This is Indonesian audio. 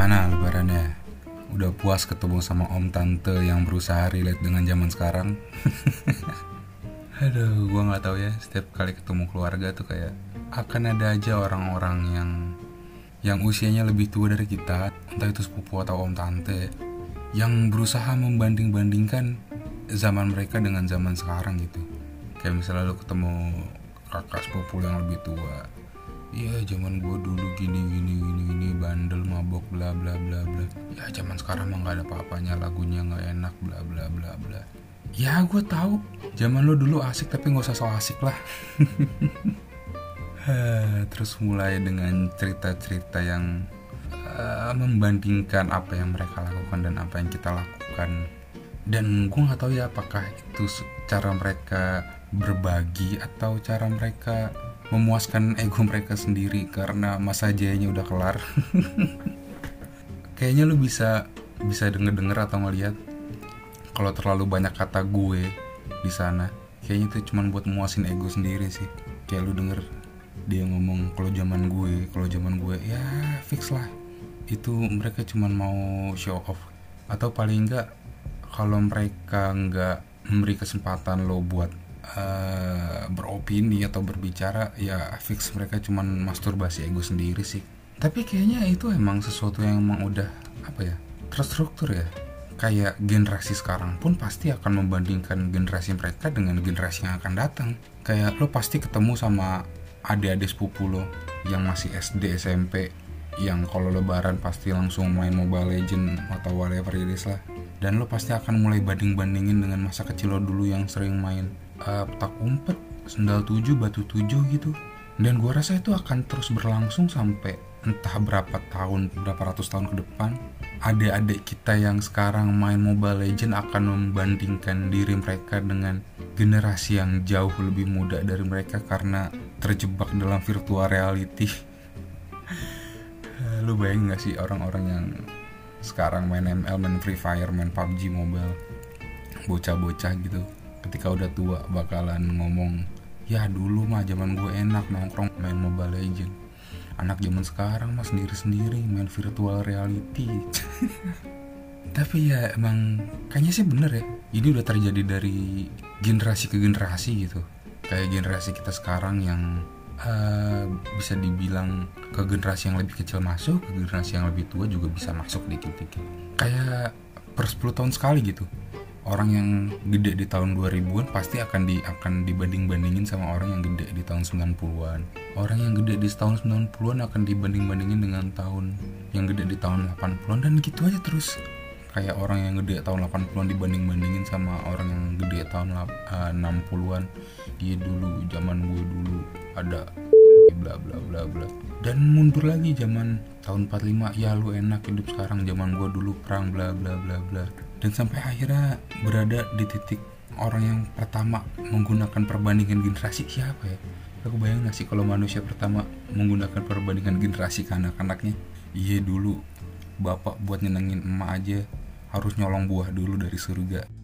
Gimana lebarannya? Udah puas ketemu sama om tante yang berusaha relate dengan zaman sekarang? Aduh, gua nggak tahu ya. Setiap kali ketemu keluarga tuh kayak akan ada aja orang-orang yang yang usianya lebih tua dari kita, entah itu sepupu atau om tante, yang berusaha membanding-bandingkan zaman mereka dengan zaman sekarang gitu. Kayak misalnya lo ketemu kakak sepupu yang lebih tua, Iya zaman gue dulu gini gini gini gini bandel mabok bla bla bla bla. Ya zaman sekarang mah nggak ada apa-apanya lagunya nggak enak bla bla bla bla. Ya gue tahu zaman lo dulu asik tapi nggak usah so asik lah. Terus mulai dengan cerita-cerita yang uh, membandingkan apa yang mereka lakukan dan apa yang kita lakukan. Dan gue nggak tahu ya apakah itu cara mereka berbagi atau cara mereka memuaskan ego mereka sendiri karena masa jayanya udah kelar. Kayaknya lu bisa bisa denger denger atau ngeliat kalau terlalu banyak kata gue di sana. Kayaknya itu cuma buat muasin ego sendiri sih. Kayak lu denger dia ngomong kalau zaman gue kalau zaman gue ya fix lah. Itu mereka cuma mau show off. Atau paling enggak kalau mereka nggak memberi kesempatan lo buat uh, beropini atau berbicara ya fix mereka cuman masturbasi ego sendiri sih. Tapi kayaknya itu emang sesuatu yang emang udah apa ya terstruktur ya. Kayak generasi sekarang pun pasti akan membandingkan generasi mereka dengan generasi yang akan datang. Kayak lo pasti ketemu sama adik-adik sepupu lo yang masih SD SMP yang kalau lebaran pasti langsung main Mobile Legend atau whatever it lah. Dan lo pasti akan mulai banding-bandingin dengan masa kecil lo dulu yang sering main uh, petak umpet, sendal tujuh, batu tujuh gitu. Dan gue rasa itu akan terus berlangsung sampai entah berapa tahun, berapa ratus tahun ke depan. Adik-adik kita yang sekarang main Mobile Legend akan membandingkan diri mereka dengan generasi yang jauh lebih muda dari mereka karena terjebak dalam virtual reality. Lu bayangin gak sih orang-orang yang sekarang main ML, main Free Fire, main PUBG Mobile, bocah-bocah gitu ketika udah tua bakalan ngomong ya dulu mah zaman gue enak nongkrong main Mobile Legend anak zaman sekarang mah sendiri-sendiri main virtual reality. Tapi ya emang kayaknya sih bener ya. Ini udah terjadi dari generasi ke generasi gitu. Kayak generasi kita sekarang yang uh, bisa dibilang ke generasi yang lebih kecil masuk ke generasi yang lebih tua juga bisa masuk dikit-dikit. Kayak per 10 tahun sekali gitu orang yang gede di tahun 2000-an pasti akan di akan dibanding-bandingin sama orang yang gede di tahun 90-an. Orang yang gede di tahun 90-an akan dibanding-bandingin dengan tahun yang gede di tahun 80-an dan gitu aja terus. Kayak orang yang gede tahun 80-an dibanding-bandingin sama orang yang gede tahun uh, 60-an. Dia dulu zaman gue dulu ada bla bla bla bla dan mundur lagi zaman tahun 45 ya lu enak hidup sekarang zaman gue dulu perang bla bla bla bla dan sampai akhirnya berada di titik orang yang pertama menggunakan perbandingan generasi. Siapa ya? Aku bayangin gak sih kalau manusia pertama menggunakan perbandingan generasi ke anak-anaknya? Iya dulu. Bapak buat nyenengin emak aja harus nyolong buah dulu dari surga